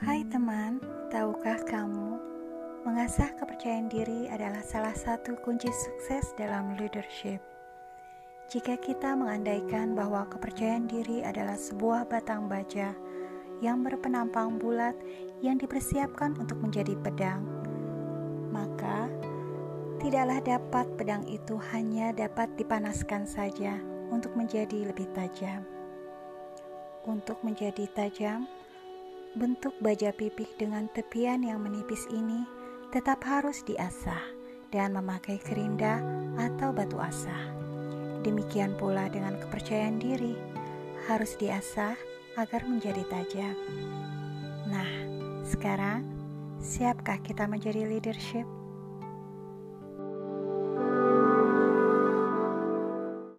Hai teman, tahukah kamu? Mengasah kepercayaan diri adalah salah satu kunci sukses dalam leadership. Jika kita mengandaikan bahwa kepercayaan diri adalah sebuah batang baja yang berpenampang bulat yang dipersiapkan untuk menjadi pedang, maka tidaklah dapat pedang itu hanya dapat dipanaskan saja untuk menjadi lebih tajam. Untuk menjadi tajam, bentuk baja pipih dengan tepian yang menipis ini tetap harus diasah dan memakai kerinda atau batu asah. Demikian pula dengan kepercayaan diri, harus diasah agar menjadi tajam. Nah, sekarang siapkah kita menjadi leadership?